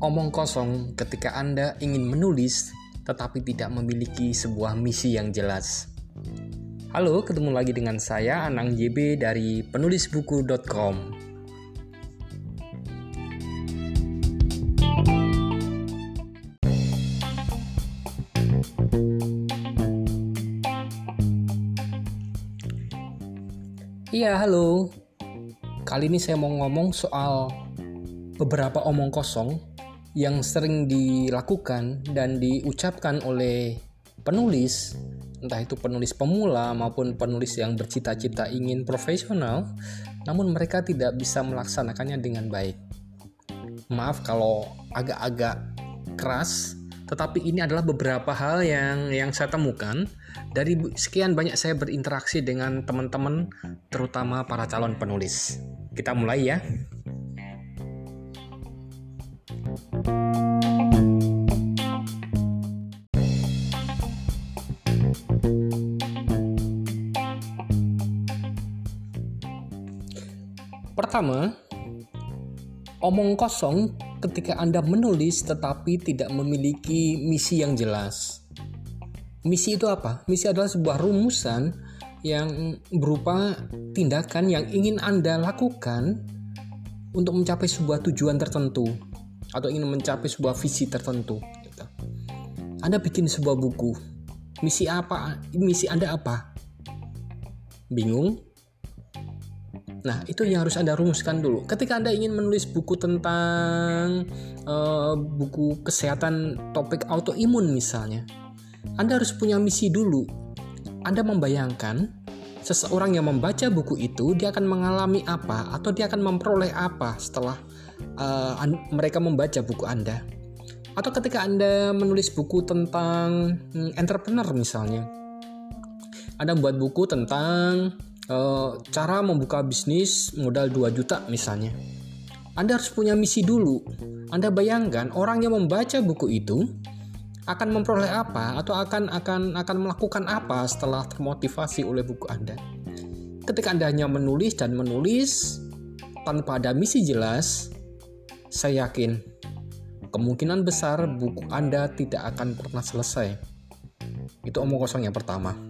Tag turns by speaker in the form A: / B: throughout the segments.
A: omong kosong ketika Anda ingin menulis tetapi tidak memiliki sebuah misi yang jelas. Halo, ketemu lagi dengan saya Anang JB dari penulisbuku.com. Iya, halo. Kali ini saya mau ngomong soal beberapa omong kosong yang sering dilakukan dan diucapkan oleh penulis, entah itu penulis pemula maupun penulis yang bercita-cita ingin profesional, namun mereka tidak bisa melaksanakannya dengan baik. Maaf kalau agak-agak keras, tetapi ini adalah beberapa hal yang yang saya temukan dari sekian banyak saya berinteraksi dengan teman-teman terutama para calon penulis. Kita mulai ya. Omong kosong ketika Anda menulis tetapi tidak memiliki misi yang jelas. Misi itu apa? Misi adalah sebuah rumusan yang berupa tindakan yang ingin Anda lakukan untuk mencapai sebuah tujuan tertentu atau ingin mencapai sebuah visi tertentu. Gitu. Anda bikin sebuah buku, misi apa? Misi Anda apa? Bingung? Nah, itu yang harus Anda rumuskan dulu. Ketika Anda ingin menulis buku tentang uh, buku kesehatan topik autoimun misalnya, Anda harus punya misi dulu. Anda membayangkan seseorang yang membaca buku itu dia akan mengalami apa atau dia akan memperoleh apa setelah uh, mereka membaca buku Anda. Atau ketika Anda menulis buku tentang hmm, entrepreneur misalnya. Anda membuat buku tentang uh, cara membuka bisnis modal 2 juta misalnya. Anda harus punya misi dulu. Anda bayangkan orang yang membaca buku itu akan memperoleh apa atau akan akan akan melakukan apa setelah termotivasi oleh buku Anda. Ketika Anda hanya menulis dan menulis tanpa ada misi jelas, saya yakin kemungkinan besar buku Anda tidak akan pernah selesai. Itu omong kosong yang pertama.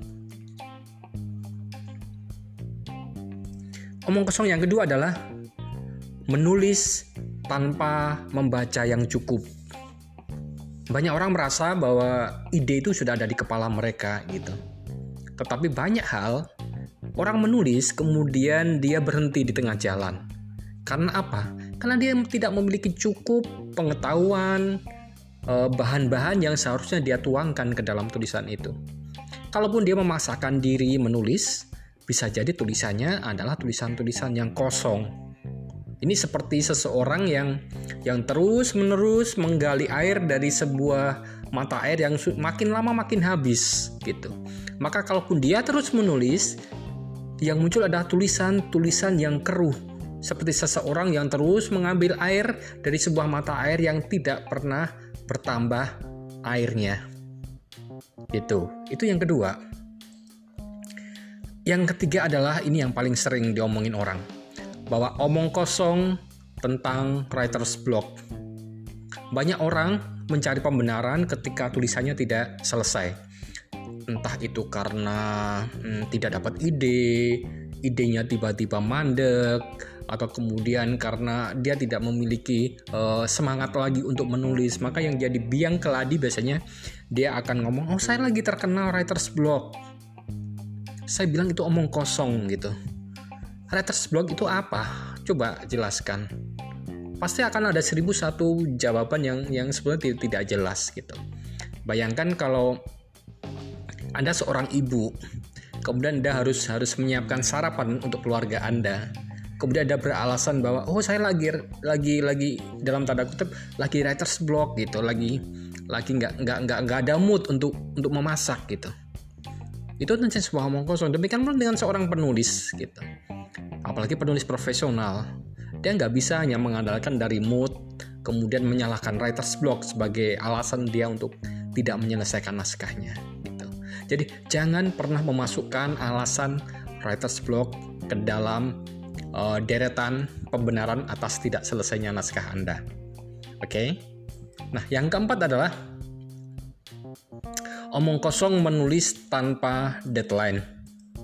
A: Omong kosong yang kedua adalah menulis tanpa membaca yang cukup. Banyak orang merasa bahwa ide itu sudah ada di kepala mereka gitu. Tetapi banyak hal orang menulis kemudian dia berhenti di tengah jalan. Karena apa? karena dia tidak memiliki cukup pengetahuan eh, bahan-bahan yang seharusnya dia tuangkan ke dalam tulisan itu. Kalaupun dia memaksakan diri menulis, bisa jadi tulisannya adalah tulisan-tulisan yang kosong. Ini seperti seseorang yang yang terus-menerus menggali air dari sebuah mata air yang makin lama makin habis gitu. Maka kalaupun dia terus menulis, yang muncul adalah tulisan-tulisan yang keruh, seperti seseorang yang terus mengambil air dari sebuah mata air yang tidak pernah bertambah airnya. Itu, itu yang kedua. Yang ketiga adalah ini yang paling sering diomongin orang, bahwa omong kosong tentang writer's block. Banyak orang mencari pembenaran ketika tulisannya tidak selesai. Entah itu karena hmm, tidak dapat ide, idenya tiba-tiba mandek, atau kemudian karena dia tidak memiliki uh, semangat lagi untuk menulis maka yang jadi biang keladi biasanya dia akan ngomong oh saya lagi terkenal writer's block saya bilang itu omong kosong gitu. Writer's block itu apa? Coba jelaskan. Pasti akan ada seribu satu jawaban yang yang sebenarnya tidak jelas gitu. Bayangkan kalau anda seorang ibu kemudian anda harus harus menyiapkan sarapan untuk keluarga anda. Kemudian ada beralasan bahwa oh saya lagi lagi lagi dalam tanda kutip lagi writer's block gitu lagi lagi nggak nggak nggak nggak ada mood untuk untuk memasak gitu itu tentu sebuah omong kosong demikian pun dengan seorang penulis gitu apalagi penulis profesional dia nggak bisa hanya mengandalkan dari mood kemudian menyalahkan writer's block sebagai alasan dia untuk tidak menyelesaikan naskahnya gitu jadi jangan pernah memasukkan alasan writer's block ke dalam uh, deretan pembenaran atas tidak selesainya naskah Anda. Oke. Okay? Nah, yang keempat adalah omong kosong menulis tanpa deadline.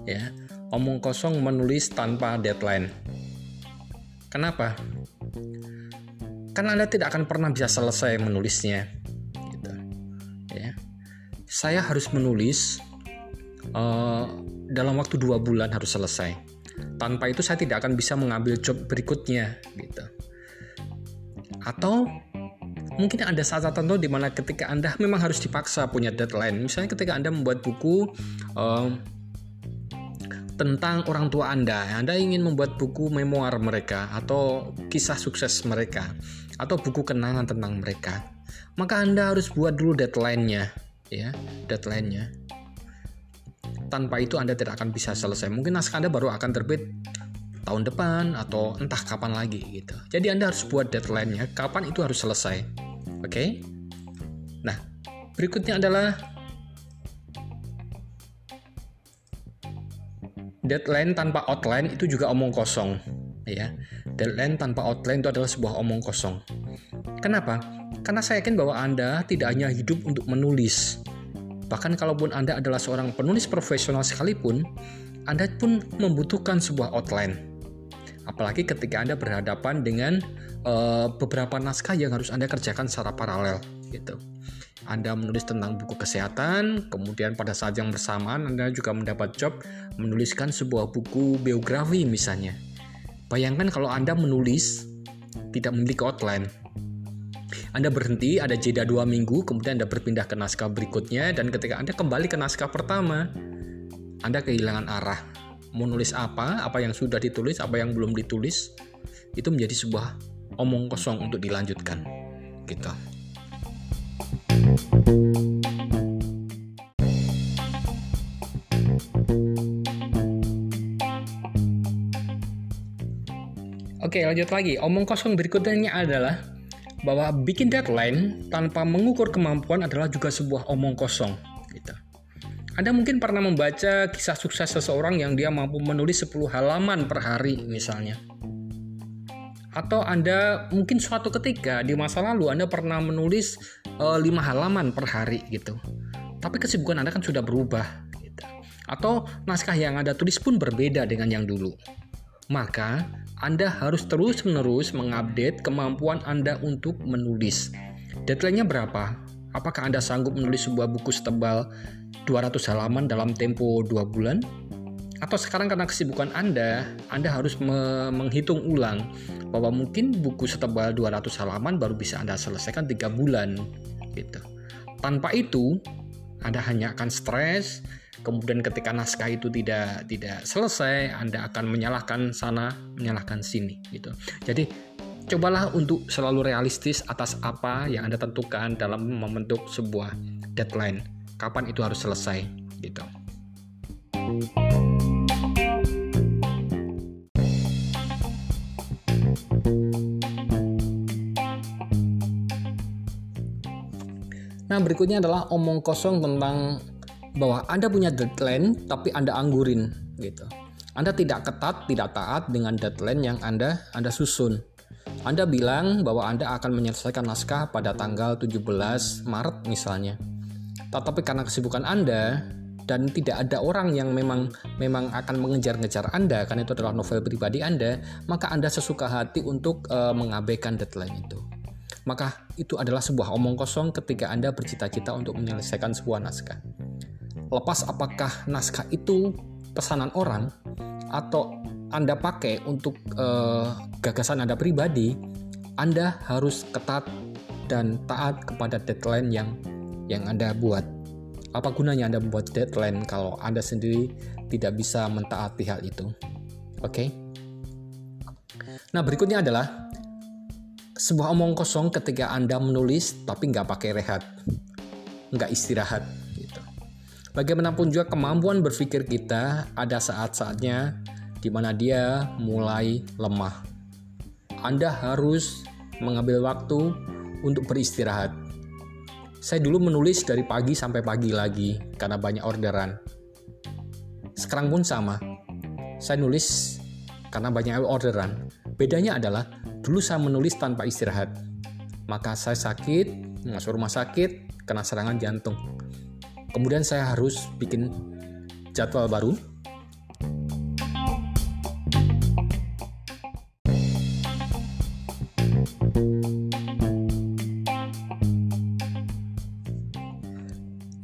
A: Ya, omong kosong menulis tanpa deadline. Kenapa? Karena Anda tidak akan pernah bisa selesai menulisnya. Gitu. Ya. Saya harus menulis uh, dalam waktu dua bulan harus selesai. Tanpa itu saya tidak akan bisa mengambil job berikutnya, gitu atau mungkin ada saat tertentu di mana ketika Anda memang harus dipaksa punya deadline. Misalnya ketika Anda membuat buku um, tentang orang tua Anda, Anda ingin membuat buku memoir mereka atau kisah sukses mereka atau buku kenangan tentang mereka, maka Anda harus buat dulu deadline-nya, ya, deadline-nya. Tanpa itu Anda tidak akan bisa selesai. Mungkin naskah Anda baru akan terbit tahun depan atau entah kapan lagi gitu. Jadi Anda harus buat deadline-nya, kapan itu harus selesai. Oke? Okay? Nah, berikutnya adalah deadline tanpa outline itu juga omong kosong, ya. Deadline tanpa outline itu adalah sebuah omong kosong. Kenapa? Karena saya yakin bahwa Anda tidak hanya hidup untuk menulis. Bahkan kalaupun Anda adalah seorang penulis profesional sekalipun, anda pun membutuhkan sebuah outline apalagi ketika Anda berhadapan dengan uh, beberapa naskah yang harus Anda kerjakan secara paralel gitu. Anda menulis tentang buku kesehatan, kemudian pada saat yang bersamaan Anda juga mendapat job menuliskan sebuah buku biografi misalnya. Bayangkan kalau Anda menulis tidak memiliki outline. Anda berhenti, ada jeda dua minggu, kemudian Anda berpindah ke naskah berikutnya, dan ketika Anda kembali ke naskah pertama, Anda kehilangan arah mau nulis apa, apa yang sudah ditulis, apa yang belum ditulis, itu menjadi sebuah omong kosong untuk dilanjutkan. Gitu. Oke, lanjut lagi. Omong kosong berikutnya adalah bahwa bikin deadline tanpa mengukur kemampuan adalah juga sebuah omong kosong. Anda mungkin pernah membaca kisah sukses seseorang yang dia mampu menulis 10 halaman per hari misalnya. Atau Anda mungkin suatu ketika di masa lalu Anda pernah menulis eh, 5 halaman per hari gitu. Tapi kesibukan Anda kan sudah berubah gitu. Atau naskah yang Anda tulis pun berbeda dengan yang dulu. Maka Anda harus terus-menerus mengupdate kemampuan Anda untuk menulis. Deadline-nya berapa? Apakah Anda sanggup menulis sebuah buku setebal 200 halaman dalam tempo 2 bulan? Atau sekarang karena kesibukan Anda, Anda harus me menghitung ulang bahwa mungkin buku setebal 200 halaman baru bisa Anda selesaikan 3 bulan gitu. Tanpa itu, Anda hanya akan stres, kemudian ketika naskah itu tidak tidak selesai, Anda akan menyalahkan sana, menyalahkan sini gitu. Jadi cobalah untuk selalu realistis atas apa yang Anda tentukan dalam membentuk sebuah deadline kapan itu harus selesai gitu. Nah, berikutnya adalah omong kosong tentang bahwa Anda punya deadline tapi Anda anggurin gitu. Anda tidak ketat, tidak taat dengan deadline yang Anda Anda susun. Anda bilang bahwa Anda akan menyelesaikan naskah pada tanggal 17 Maret misalnya tetapi karena kesibukan Anda dan tidak ada orang yang memang memang akan mengejar-ngejar Anda karena itu adalah novel pribadi Anda, maka Anda sesuka hati untuk uh, mengabaikan deadline itu. Maka itu adalah sebuah omong kosong ketika Anda bercita-cita untuk menyelesaikan sebuah naskah. Lepas apakah naskah itu pesanan orang atau Anda pakai untuk uh, gagasan Anda pribadi, Anda harus ketat dan taat kepada deadline yang yang Anda buat. Apa gunanya Anda membuat deadline kalau Anda sendiri tidak bisa mentaati hal itu? Oke. Okay? Nah, berikutnya adalah sebuah omong kosong ketika Anda menulis tapi nggak pakai rehat, nggak istirahat. Gitu. Bagaimanapun juga kemampuan berpikir kita ada saat-saatnya di mana dia mulai lemah. Anda harus mengambil waktu untuk beristirahat saya dulu menulis dari pagi sampai pagi lagi karena banyak orderan. Sekarang pun sama. Saya nulis karena banyak orderan. Bedanya adalah dulu saya menulis tanpa istirahat. Maka saya sakit, masuk rumah sakit, kena serangan jantung. Kemudian saya harus bikin jadwal baru.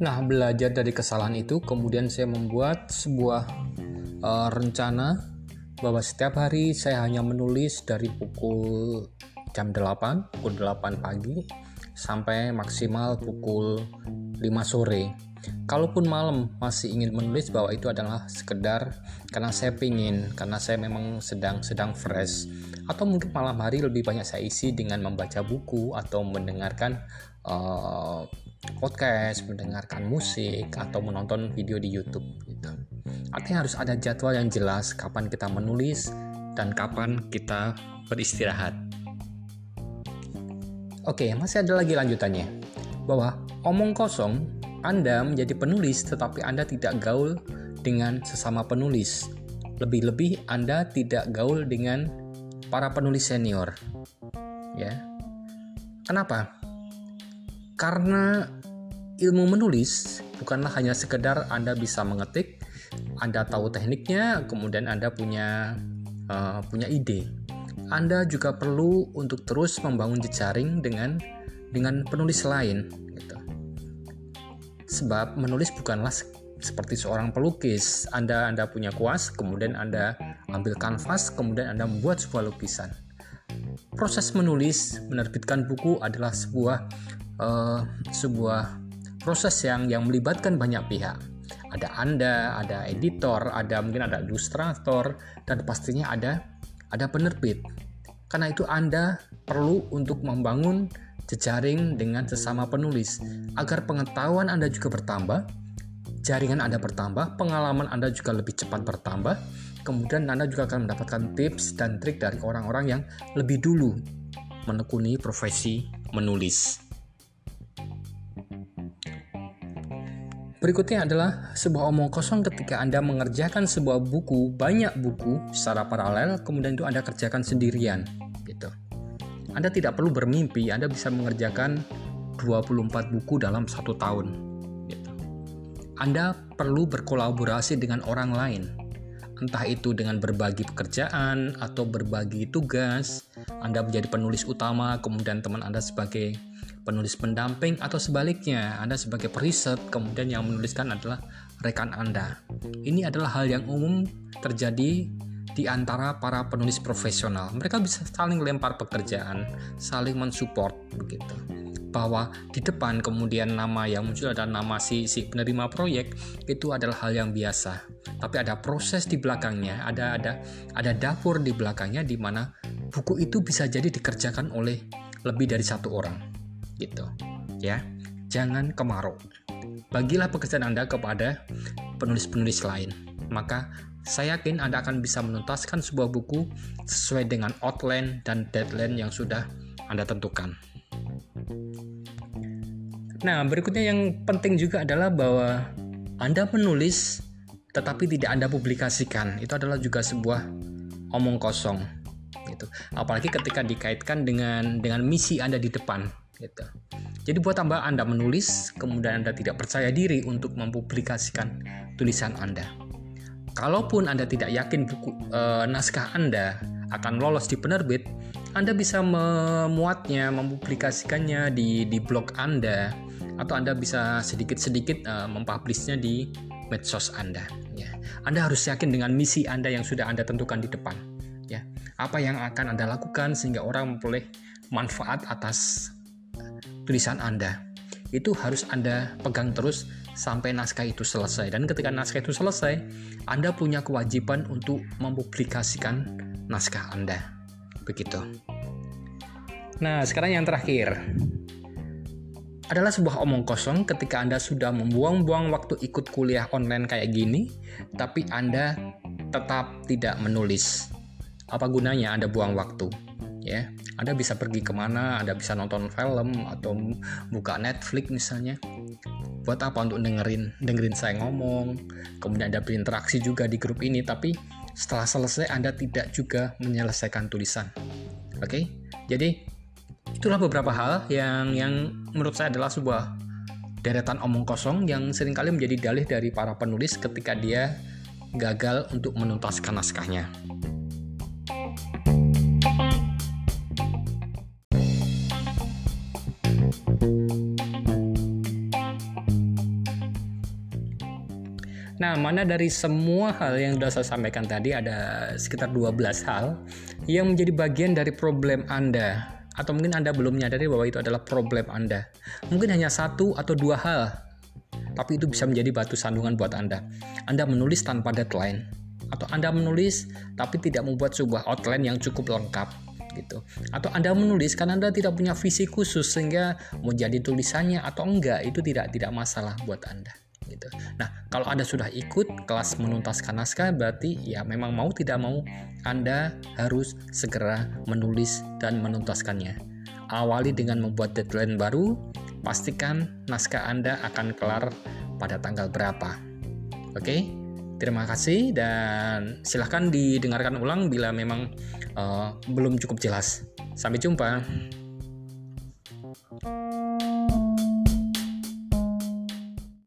A: Nah, belajar dari kesalahan itu, kemudian saya membuat sebuah uh, rencana bahwa setiap hari saya hanya menulis dari pukul jam 8, pukul 8 pagi sampai maksimal pukul 5 sore. Kalaupun malam masih ingin menulis bahwa itu adalah sekedar karena saya pingin, karena saya memang sedang sedang fresh, atau mungkin malam hari lebih banyak saya isi dengan membaca buku atau mendengarkan uh, podcast, mendengarkan musik atau menonton video di YouTube. Gitu. Artinya harus ada jadwal yang jelas kapan kita menulis dan kapan kita beristirahat. Oke, masih ada lagi lanjutannya. Bahwa omong kosong, Anda menjadi penulis tetapi Anda tidak gaul dengan sesama penulis. Lebih-lebih Anda tidak gaul dengan para penulis senior. Ya. Kenapa? Karena ilmu menulis bukanlah hanya sekedar Anda bisa mengetik, Anda tahu tekniknya, kemudian Anda punya uh, punya ide anda juga perlu untuk terus membangun jejaring dengan dengan penulis lain gitu. Sebab menulis bukanlah seperti seorang pelukis. Anda Anda punya kuas, kemudian Anda ambil kanvas, kemudian Anda membuat sebuah lukisan. Proses menulis, menerbitkan buku adalah sebuah uh, sebuah proses yang yang melibatkan banyak pihak. Ada Anda, ada editor, ada mungkin ada ilustrator, dan pastinya ada ada penerbit. Karena itu Anda perlu untuk membangun jejaring dengan sesama penulis agar pengetahuan Anda juga bertambah, jaringan Anda bertambah, pengalaman Anda juga lebih cepat bertambah, kemudian Anda juga akan mendapatkan tips dan trik dari orang-orang yang lebih dulu menekuni profesi menulis. Berikutnya adalah sebuah omong kosong ketika Anda mengerjakan sebuah buku, banyak buku secara paralel, kemudian itu Anda kerjakan sendirian. Gitu. Anda tidak perlu bermimpi, Anda bisa mengerjakan 24 buku dalam satu tahun. Gitu. Anda perlu berkolaborasi dengan orang lain, entah itu dengan berbagi pekerjaan atau berbagi tugas. Anda menjadi penulis utama, kemudian teman Anda sebagai penulis pendamping atau sebaliknya Anda sebagai periset kemudian yang menuliskan adalah rekan Anda. Ini adalah hal yang umum terjadi di antara para penulis profesional. Mereka bisa saling lempar pekerjaan, saling mensupport begitu. Bahwa di depan kemudian nama yang muncul adalah nama si si penerima proyek itu adalah hal yang biasa. Tapi ada proses di belakangnya, ada ada ada dapur di belakangnya di mana buku itu bisa jadi dikerjakan oleh lebih dari satu orang gitu ya jangan kemarau bagilah pekerjaan Anda kepada penulis-penulis lain maka saya yakin Anda akan bisa menuntaskan sebuah buku sesuai dengan outline dan deadline yang sudah Anda tentukan. Nah, berikutnya yang penting juga adalah bahwa Anda menulis tetapi tidak Anda publikasikan. Itu adalah juga sebuah omong kosong gitu. Apalagi ketika dikaitkan dengan dengan misi Anda di depan gitu. Jadi buat tambah Anda menulis, kemudian Anda tidak percaya diri untuk mempublikasikan tulisan Anda. Kalaupun Anda tidak yakin buku e, naskah Anda akan lolos di penerbit, Anda bisa memuatnya, mempublikasikannya di di blog Anda atau Anda bisa sedikit-sedikit e, mempublishnya di medsos Anda. Ya. Anda harus yakin dengan misi Anda yang sudah Anda tentukan di depan. Ya. Apa yang akan Anda lakukan sehingga orang memperoleh manfaat atas tulisan Anda. Itu harus Anda pegang terus sampai naskah itu selesai. Dan ketika naskah itu selesai, Anda punya kewajiban untuk mempublikasikan naskah Anda. Begitu. Nah, sekarang yang terakhir adalah sebuah omong kosong ketika Anda sudah membuang-buang waktu ikut kuliah online kayak gini, tapi Anda tetap tidak menulis. Apa gunanya Anda buang waktu? Ya Anda bisa pergi ke mana Anda bisa nonton film atau buka Netflix misalnya buat apa untuk dengerin dengerin saya ngomong kemudian Anda berinteraksi juga di grup ini tapi setelah selesai Anda tidak juga menyelesaikan tulisan oke okay? jadi itulah beberapa hal yang yang menurut saya adalah sebuah deretan omong kosong yang sering kali menjadi dalih dari para penulis ketika dia gagal untuk menuntaskan naskahnya. Nah, mana dari semua hal yang sudah saya sampaikan tadi ada sekitar 12 hal yang menjadi bagian dari problem Anda atau mungkin Anda belum menyadari bahwa itu adalah problem Anda. Mungkin hanya satu atau dua hal, tapi itu bisa menjadi batu sandungan buat Anda. Anda menulis tanpa deadline atau Anda menulis tapi tidak membuat sebuah outline yang cukup lengkap gitu. Atau Anda menulis karena Anda tidak punya visi khusus sehingga mau jadi tulisannya atau enggak itu tidak tidak masalah buat Anda gitu. Nah, kalau Anda sudah ikut kelas menuntaskan naskah berarti ya memang mau tidak mau Anda harus segera menulis dan menuntaskannya. Awali dengan membuat deadline baru, pastikan naskah Anda akan kelar pada tanggal berapa. Oke? Terima kasih dan silahkan didengarkan ulang bila memang uh, belum cukup jelas. Sampai jumpa.